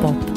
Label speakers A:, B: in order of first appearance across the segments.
A: pop.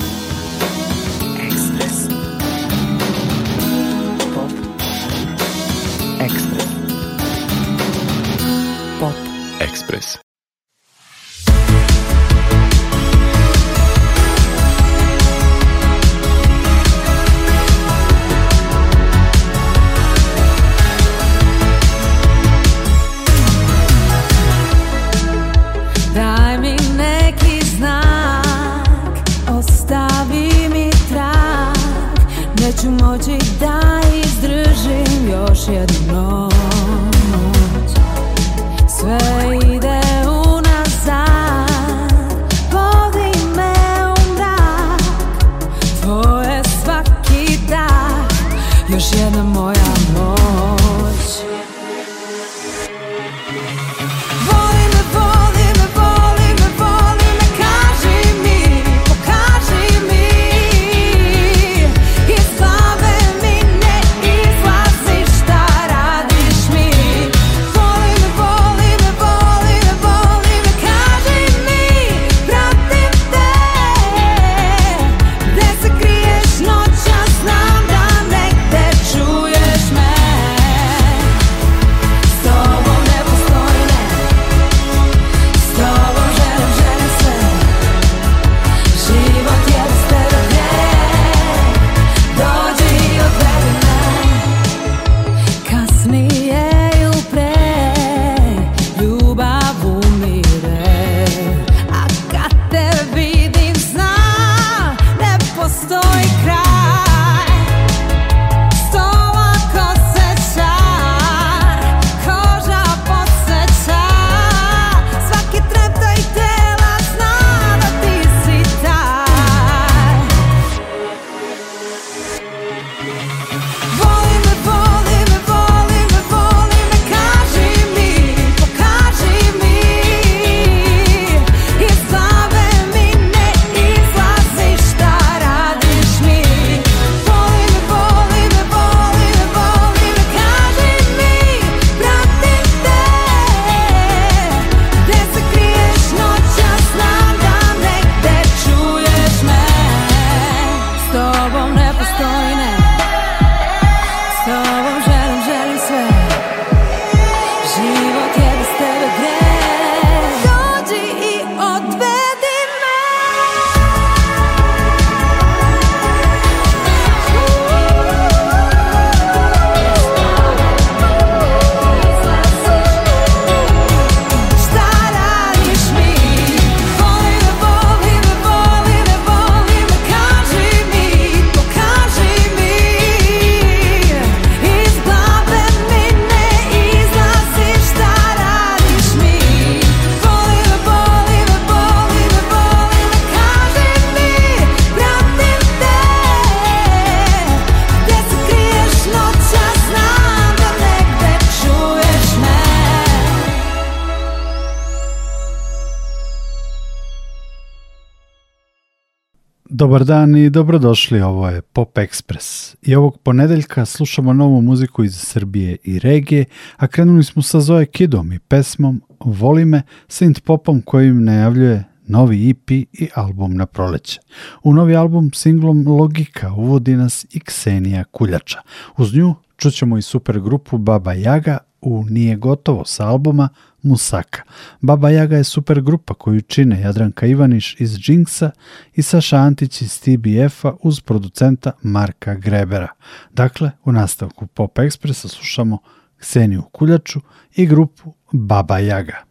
A: Dobar dan i dobrodošli, ovo je Pop Express. I ovog ponedeljka slušamo novu muziku iz Srbije i regije, a krenuli smo sa Zoe Kidom i pesmom Voli me, synth popom kojim najavljuje novi EP i album na proleće. U novi album singlom Logika uvodi nas i Ksenija Kuljača. Uz nju čućemo i super grupu Baba Jaga u Nije gotovo sa albuma Musaka. Baba Jaga je super grupa koju čine Jadranka Ivaniš iz Jinxa i Saša Antić iz TBF-a uz producenta Marka Grebera. Dakle, u nastavku Pop Expressa slušamo Kseniju Kuljaču i grupu Baba Jaga.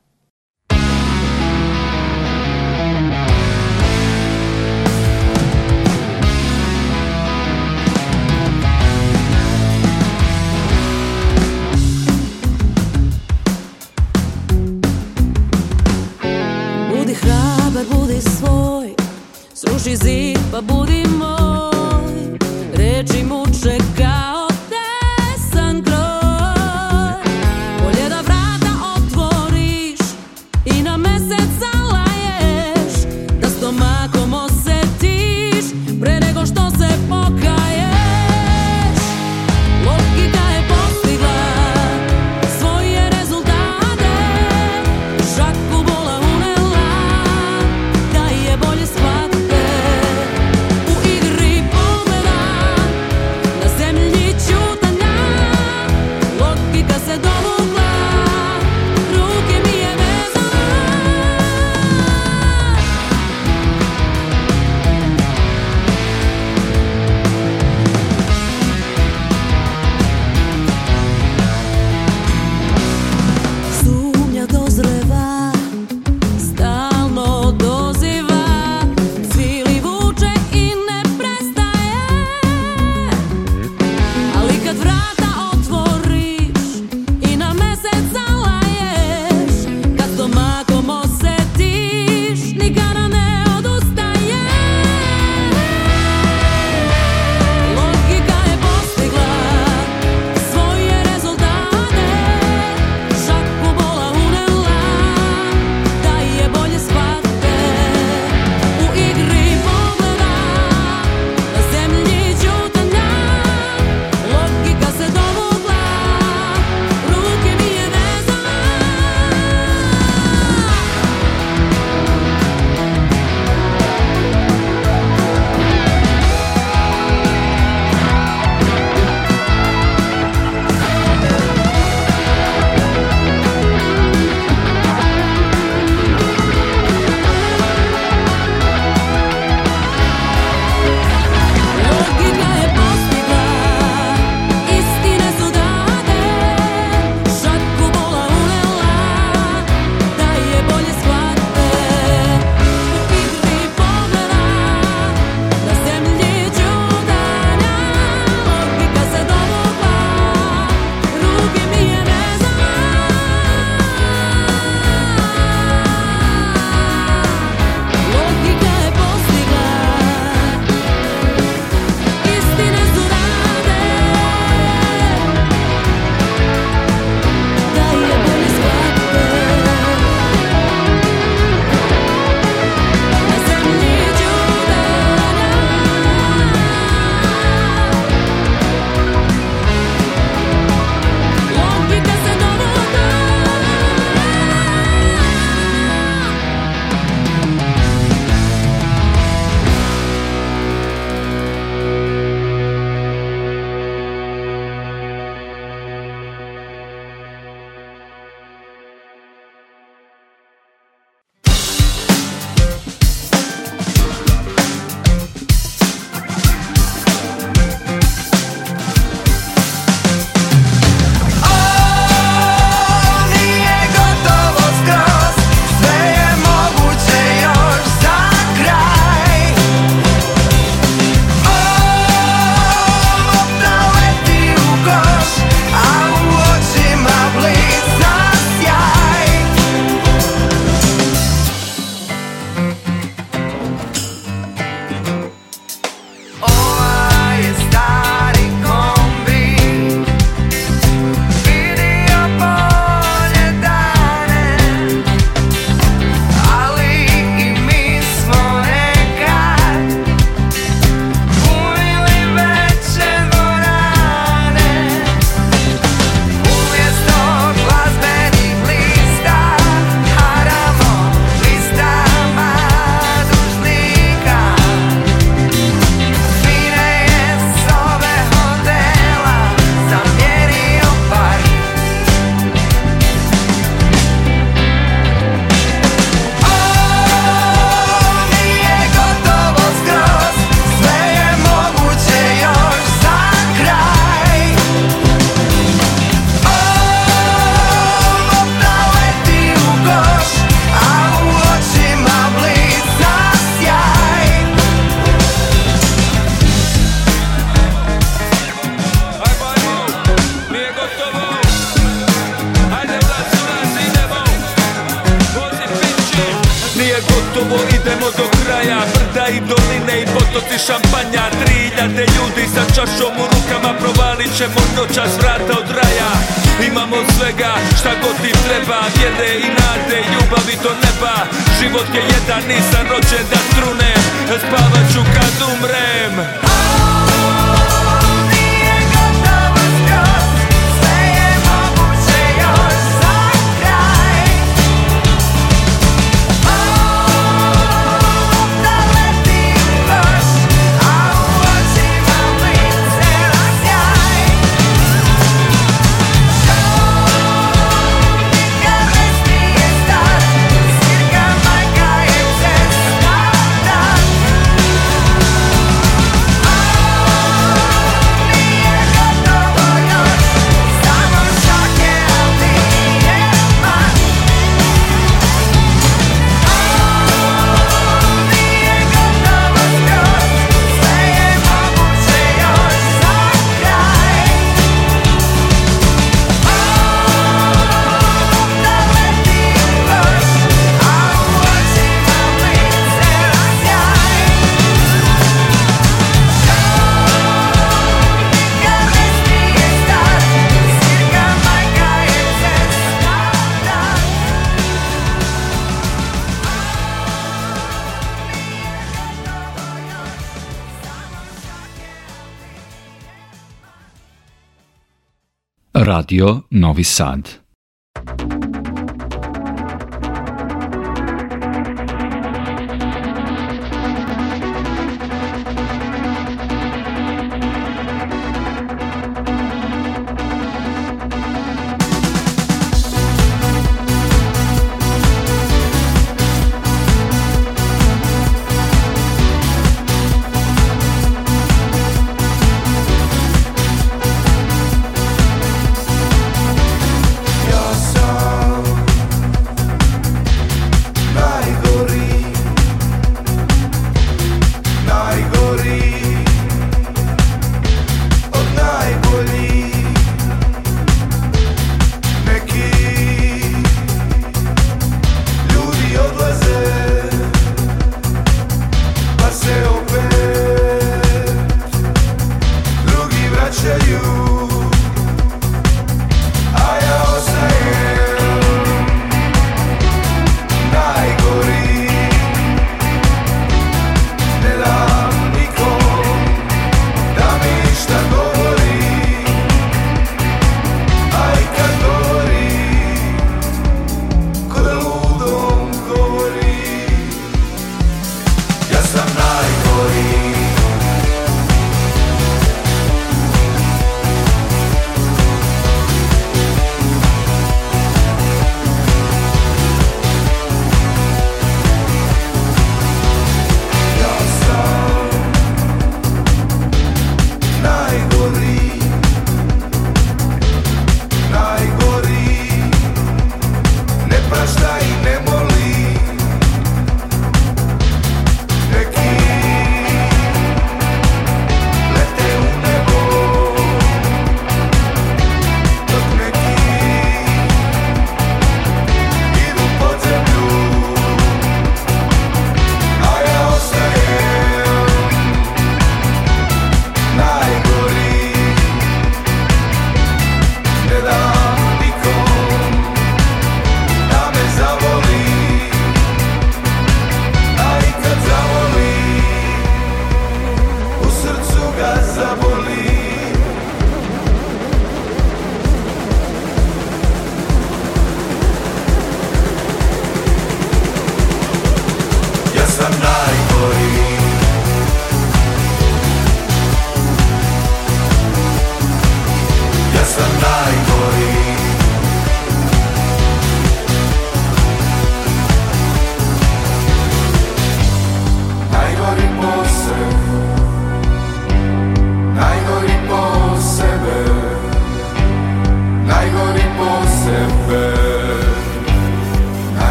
B: Radio Novi Sad.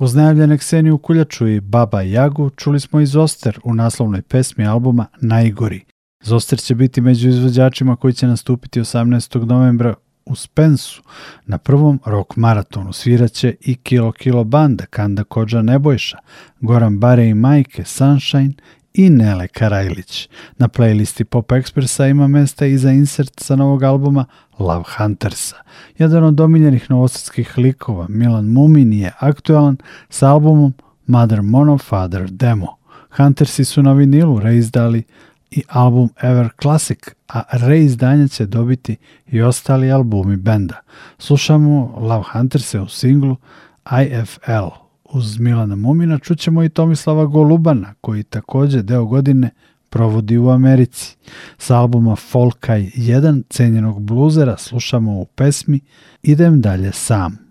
A: Uz najavljene Kseniju Kuljaču i Baba Jagu čuli smo i Zoster u naslovnoj pesmi albuma Najgori. Zoster će biti među izvođačima koji će nastupiti 18. novembra u Spensu. Na prvom rock maratonu sviraće i Kilo Kilo Banda, Kanda Kođa Nebojša, Goran Bare i Majke, Sunshine i Nele Karajlić. Na playlisti Pop Expressa ima mesta i za insert sa novog albuma Love Huntersa. Jedan od omiljenih novosadskih likova, Milan Mumin, je aktualan sa albumom Mother Mono Father Demo. Huntersi su na vinilu reizdali i album Ever Classic, a reizdanje će dobiti i ostali albumi benda. Slušamo Love Hunterse u singlu IFL uz Milana Mumina čućemo i Tomislava Golubana, koji takođe deo godine provodi u Americi. Sa albuma Folkaj 1 cenjenog bluzera slušamo u pesmi Idem dalje sam.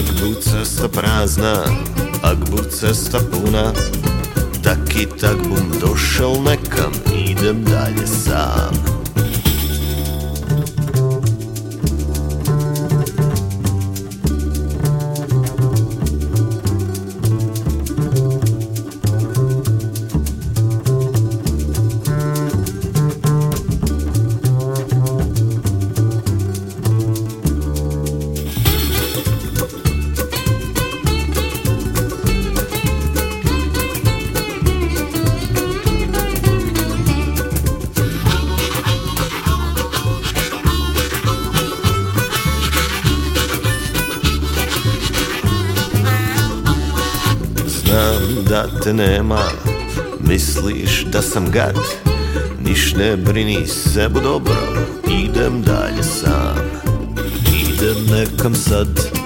C: Ak buď cesta prázdna, ak buď cesta puna, taky tak bum došel nekam, idem dalje sám. sam gad Niš ne brini, sve bu dobro Idem dalje sam Idem nekam sad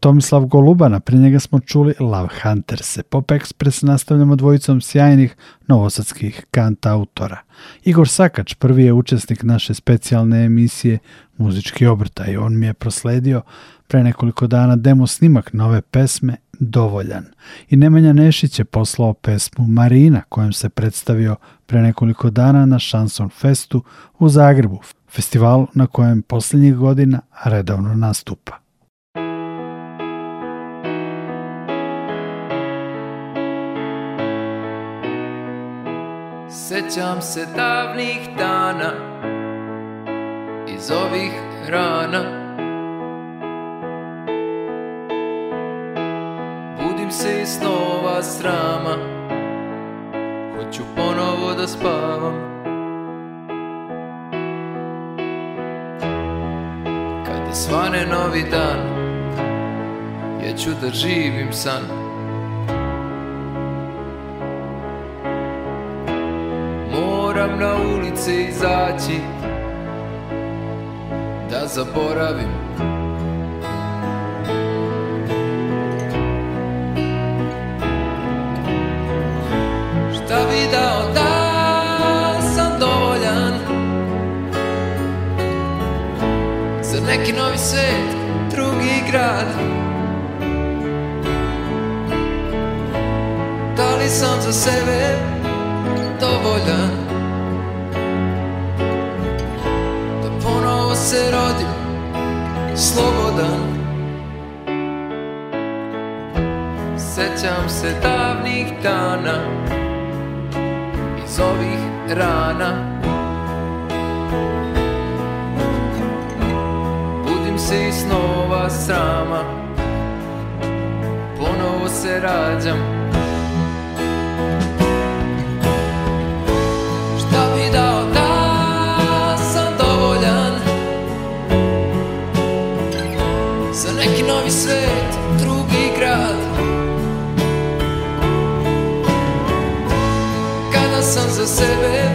A: Tomislav Golubana, pre njega smo čuli Love Hunters. Pop Express nastavljamo dvojicom sjajnih novosadskih kanta autora. Igor Sakač prvi je učesnik naše specijalne emisije Muzički obrtaj. On mi je prosledio pre nekoliko dana demo snimak nove pesme Dovoljan. I Nemanja Nešić je poslao pesmu Marina kojom se predstavio pre nekoliko dana na Šanson Festu u Zagrebu, festival na kojem poslednjih godina redovno nastupa.
D: Sećam se davnih dana Iz ovih rana Budim se iz snova srama Hoću ponovo da spavam Kada svane novi dan Ja ću da živim san moram na ulice izaći Da zaboravim Šta bi dao da sam dovoljan Za neki novi svet, drugi grad Da li sam za sebe dovoljan se rodim slobodan Sećam se davnih dana Iz ovih rana Budim se i snova sama Ponovo se rađam Você. ve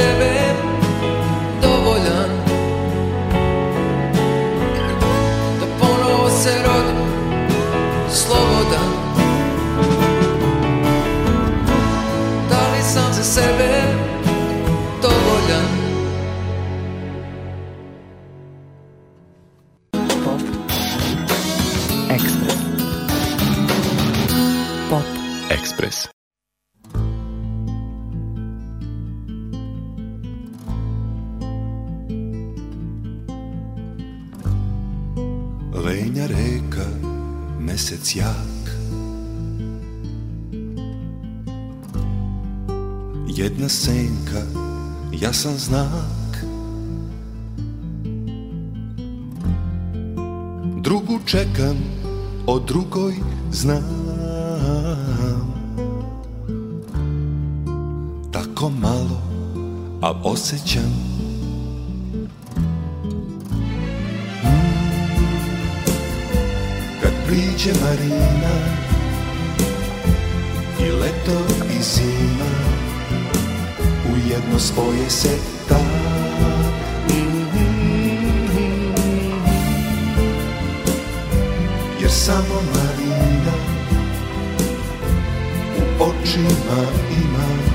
D: seven.
E: sam znak Drugu čekam, o drugoj znam Tako malo, a osjećam Kad priđe Marina I leto i zima jedno svoje se da Jer samo Marina u očima ima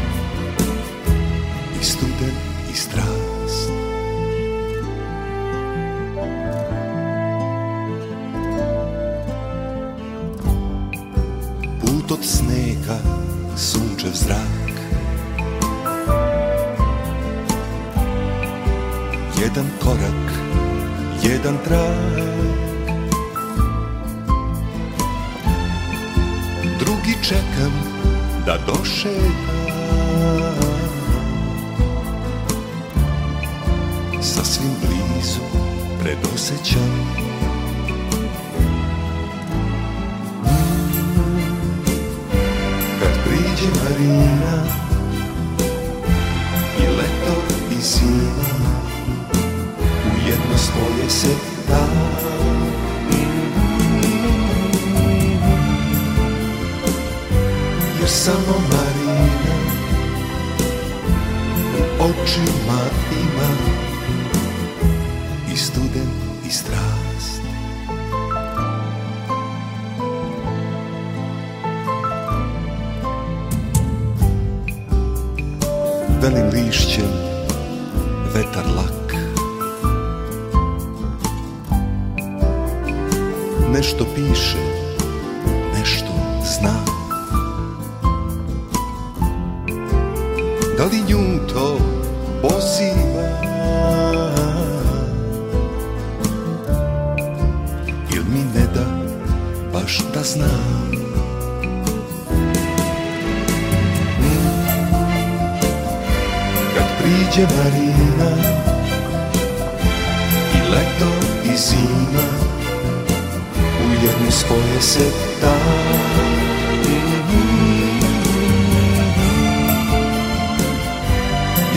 E: Jedan korak, jedan trag Drugi čekam da došeta Sasvim blizu predosećam Kad priđe Marina I leto i zima iz koje se davim Jer samo Marina u očima ima i studen i strast Velim da lišćem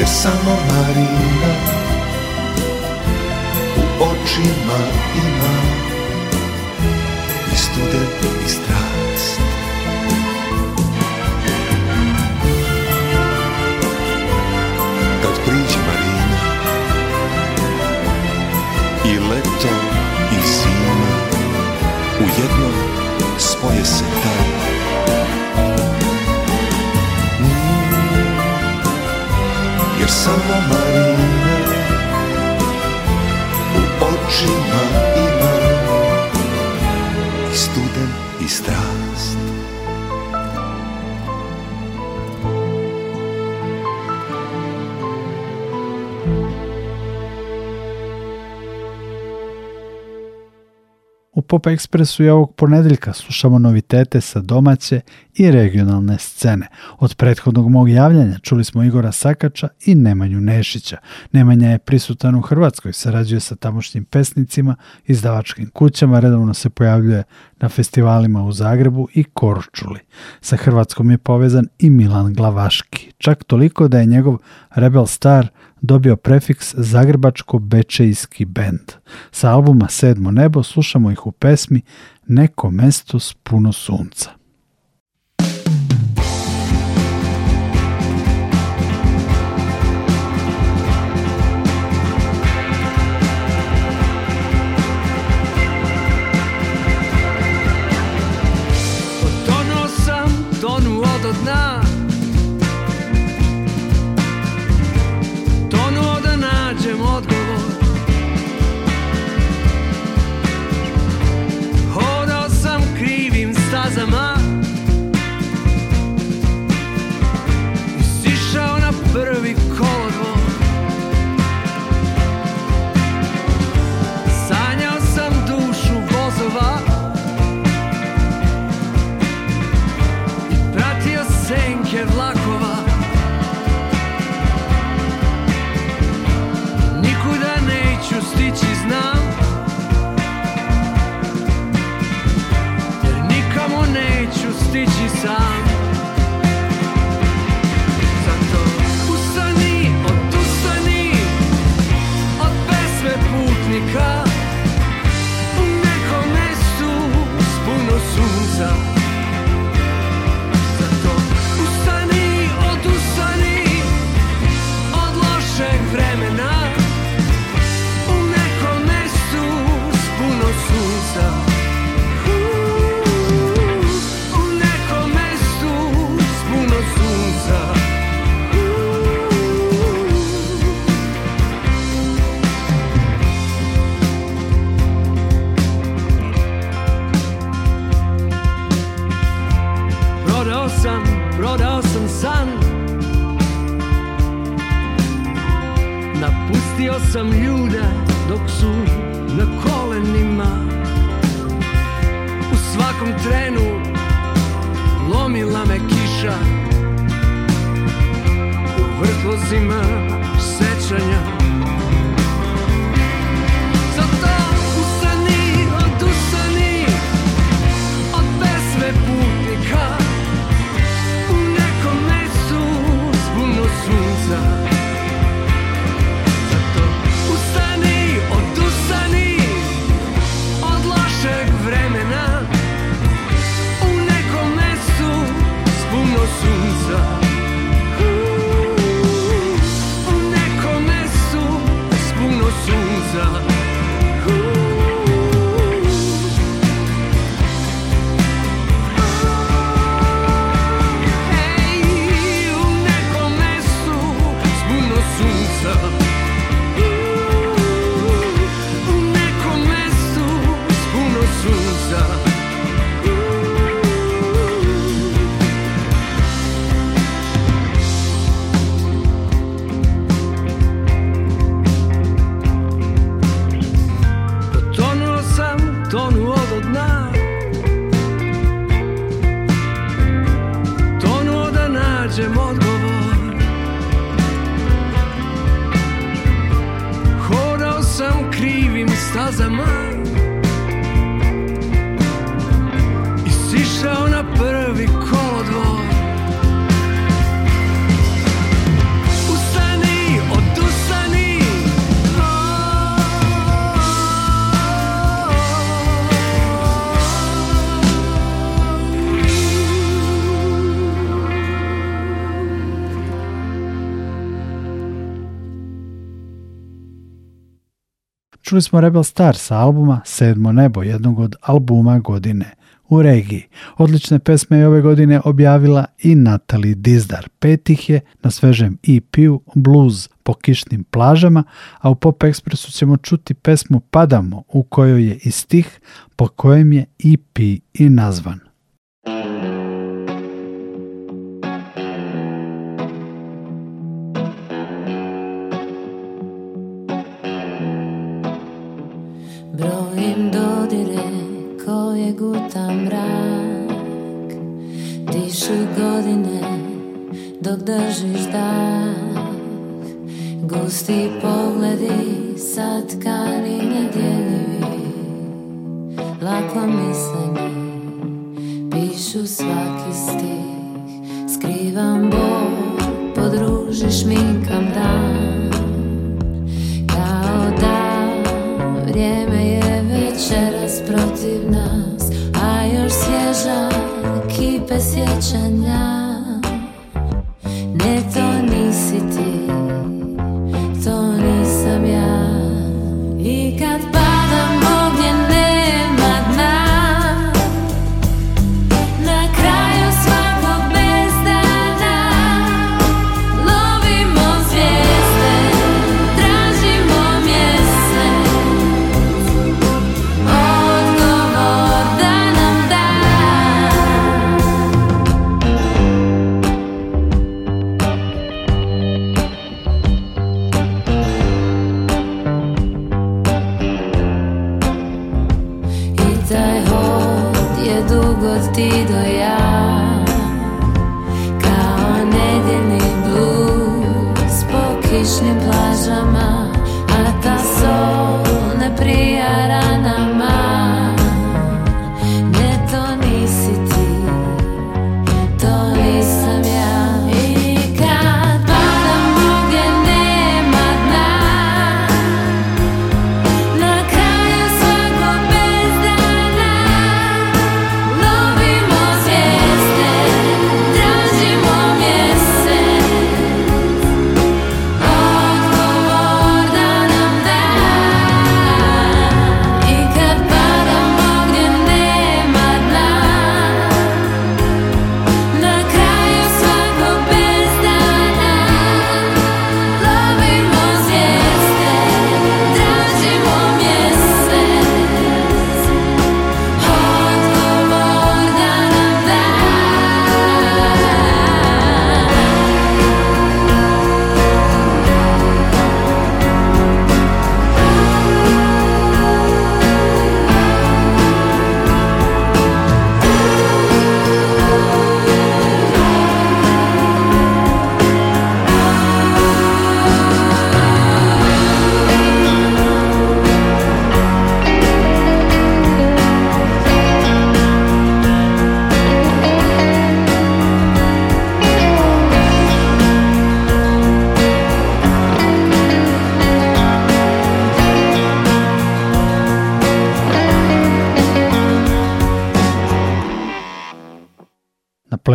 E: samo Marina U očima ima I studen i strah Jer samo marine u očima ima
A: Pop Expressu i ovog ponedeljka slušamo novitete sa domaće i regionalne scene. Od prethodnog mog javljanja čuli smo Igora Sakača i Nemanju Nešića. Nemanja je prisutan u Hrvatskoj, sarađuje sa tamošnjim pesnicima, izdavačkim kućama, redovno se pojavljuje na festivalima u Zagrebu i Korčuli. Sa Hrvatskom je povezan i Milan Glavaški. Čak toliko da je njegov Rebel Star dobio prefiks Zagrebačko-Bečejski bend. Sa albuma Sedmo nebo slušamo ih u pesmi Neko mesto s puno sunca.
F: Pustio sam ljude dok su na kolenima U svakom trenu lomila me kiša U vrtlozima sećanja the moon.
A: Čuli smo Rebel Star sa albuma Sedmo nebo, jednog od albuma godine u regiji. Odlične pesme je ove godine objavila i Natali Dizdar. Petih je na svežem EP-u Blues po kišnim plažama, a u Pop Expressu ćemo čuti pesmu Padamo u kojoj je i stih po kojem je EP i nazvan.
G: ne guta mrak Dišu godine dok držiš dah Gusti pogledi satkani nedjeljivi Lako mislanje pišu svaki stih Skrivam bol, podružiš minkam dan Kao da vrijeme je večeras protiv nas svježa kipe sjećanja Ne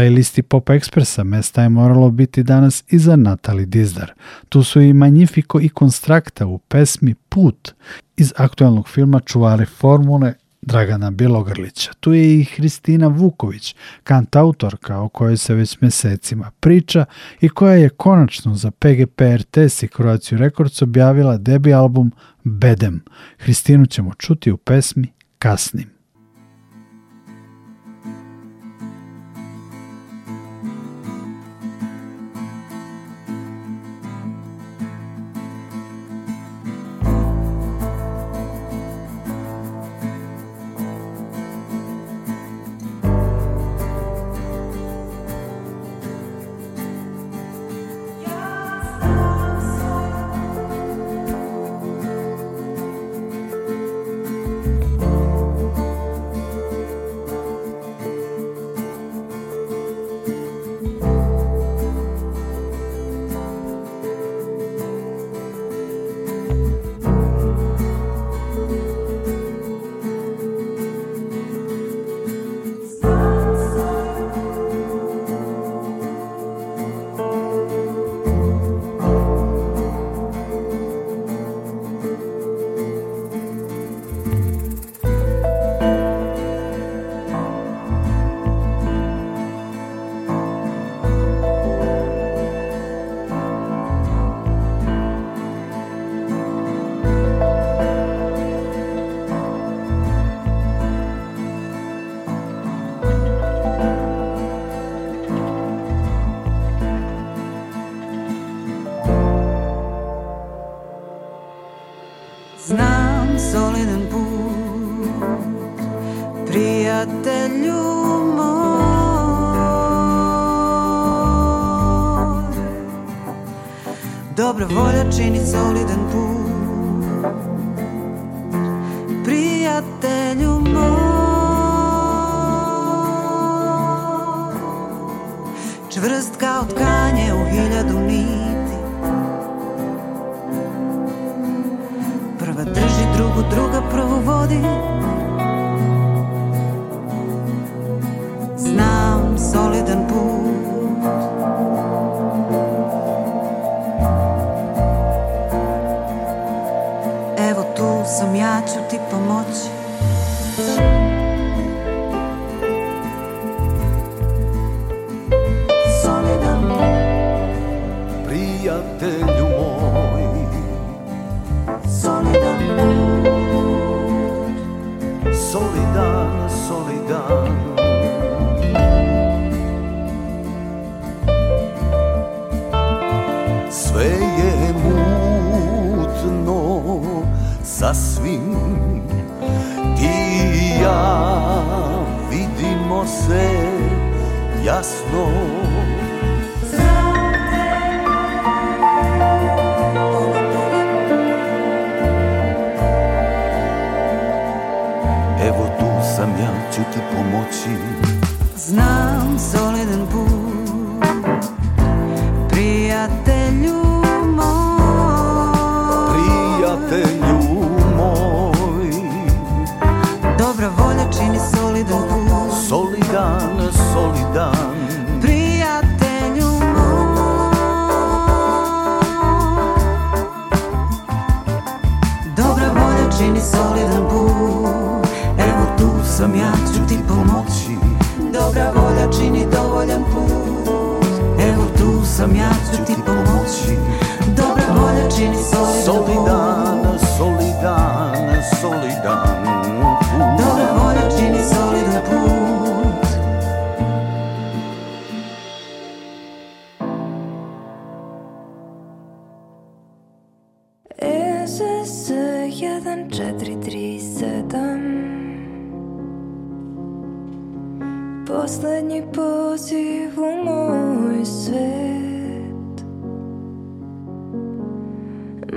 A: playlisti Pop Expressa mesta je moralo biti danas i za Natali Dizdar. Tu su i Magnifico i Konstrakta u pesmi Put iz aktualnog filma Čuvari formule Dragana Bjelogrlića. Tu je i Hristina Vuković, kantautorka o kojoj se već mesecima priča i koja je konačno za PGP RTS i Croatia Records objavila debi album Bedem. Hristinu ćemo čuti u pesmi Kasnim.
H: 骚乱的步。
I: 437 Poslednji poziv u moj svet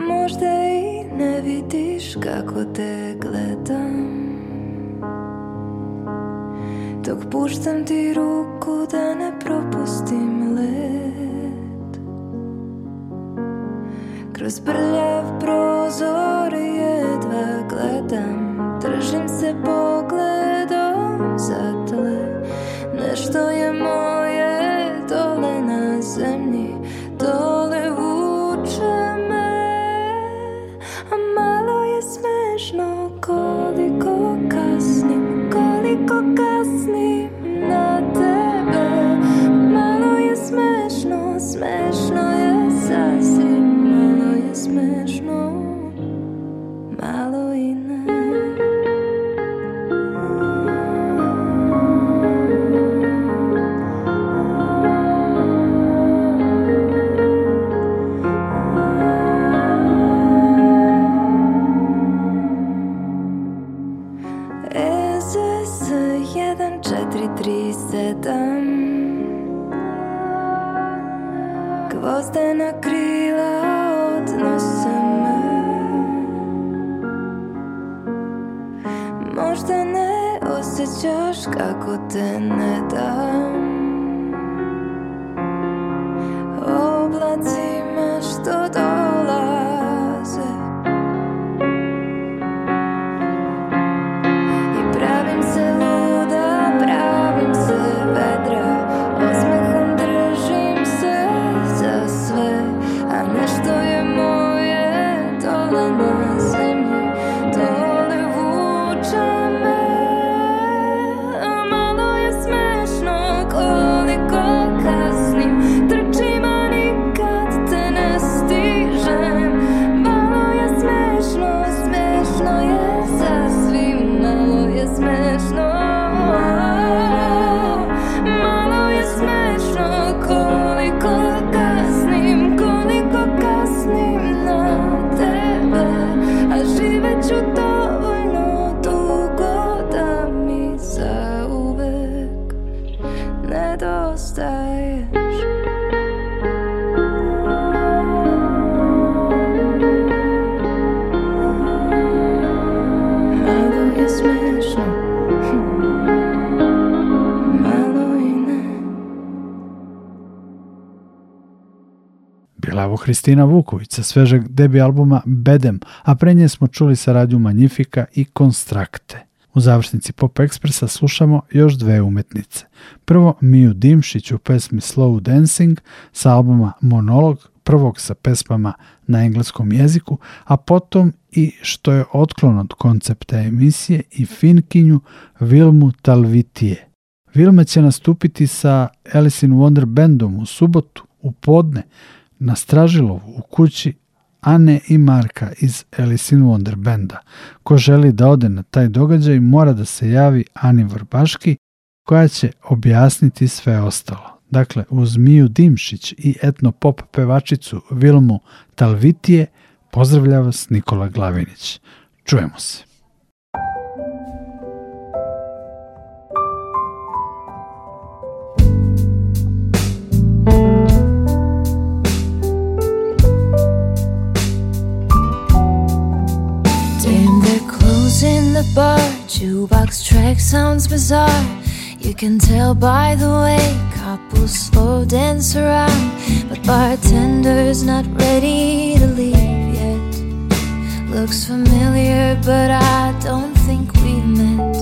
I: Možda i ne vidiš kako te gledam Dok puštam ti ruku da ne propustim let Kroz prljav prozor je pogledam Držim se pogledom za tle Nešto je côté net à
A: Hristina Vuković sa svežeg debi albuma Bedem, a pre nje smo čuli saradnju Magnifika i Konstrakte. U završnici Pop Ekspresa slušamo još dve umetnice. Prvo Miju Dimšić u pesmi Slow Dancing sa albuma Monolog, prvog sa pesmama na engleskom jeziku, a potom i što je otklon od koncepta emisije i finkinju Vilmu Talvitije. Vilma će nastupiti sa Alice in Wonder Bandom u subotu, u podne, na Stražilovu u kući Ane i Marka iz Alice in Wonder Ko želi da ode na taj događaj mora da se javi Ani Vrbaški koja će objasniti sve ostalo. Dakle, uz Miju Dimšić i etno-pop pevačicu Vilmu Talvitije pozdravlja vas Nikola Glavinić. Čujemo se. bar. Jukebox track sounds bizarre. You can tell by the way couples slow dance around. But bartender's not ready to leave yet. Looks familiar, but I don't think we met.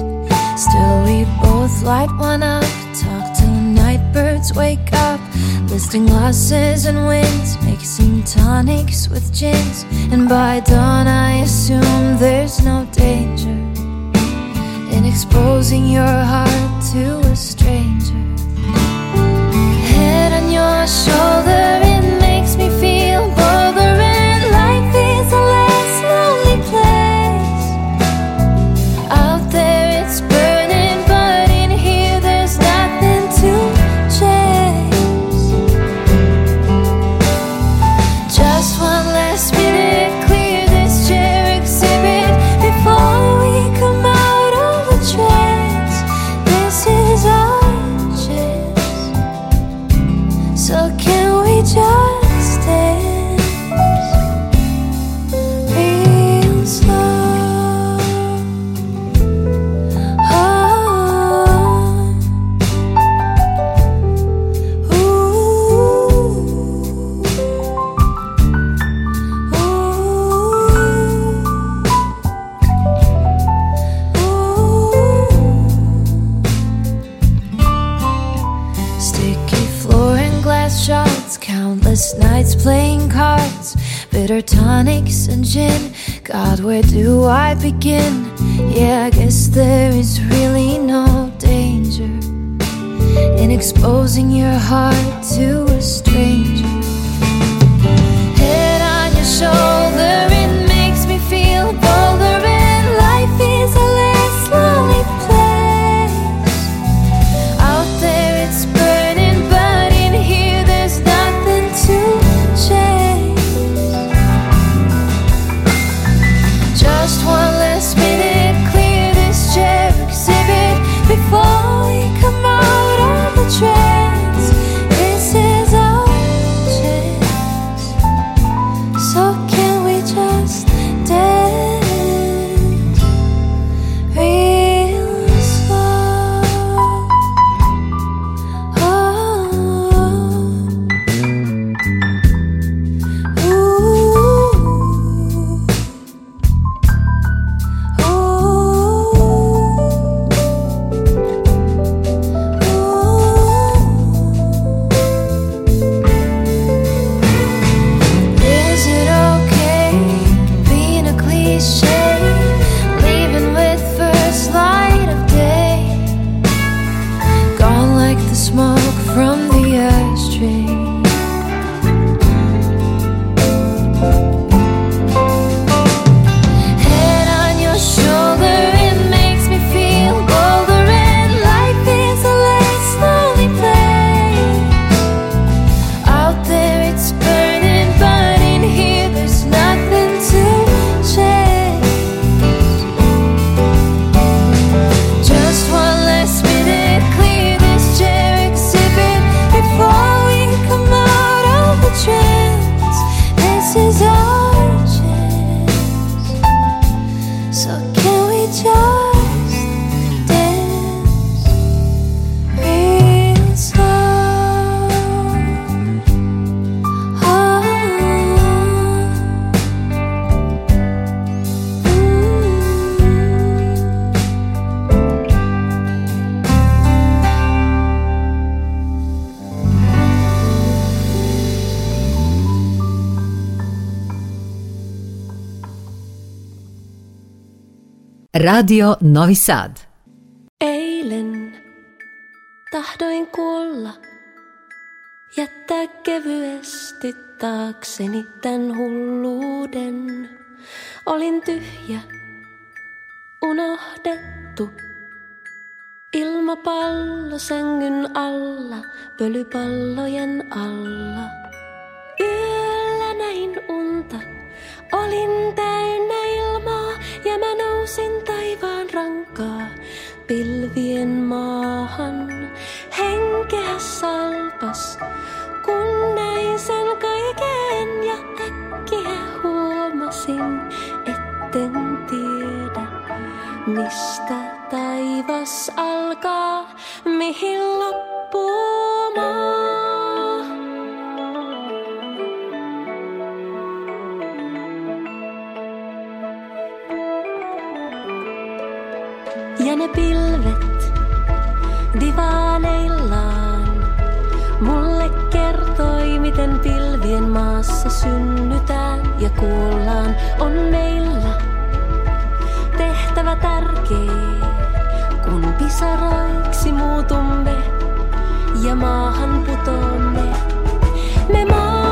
A: Still, we both light one up. Talk till nightbirds birds wake up. Listing losses and wins, mixing tonics with gins. And by dawn, I assume there's no danger exposing your heart to a stranger. Head on your shoulder in
J: Radio Novi Sad.
K: Eilen tahdoin kuolla, jättää kevyesti taakseni tämän hulluuden. Olin tyhjä, unohdettu. Ilmapallo sängyn alla, pölypallojen alla. Yöllä näin unta, olin täynnä ilmaa ja mä nousin taas pilvien maahan. Henkeä salpas, kun näin sen kaiken ja äkkiä huomasin, etten tiedä, mistä taivas alkaa, mihin loppuu maa. ne pilvet divaaneillaan. Mulle kertoi, miten pilvien maassa synnytään ja kuollaan. On meillä tehtävä tärkeä, kun pisaroiksi muutumme ja maahan putoamme. Me maa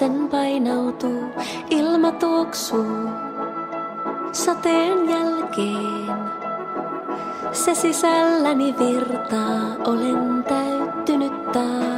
K: lasten painautuu, ilma tuoksuu sateen jälkeen. Se sisälläni virtaa, olen täyttynyt taas.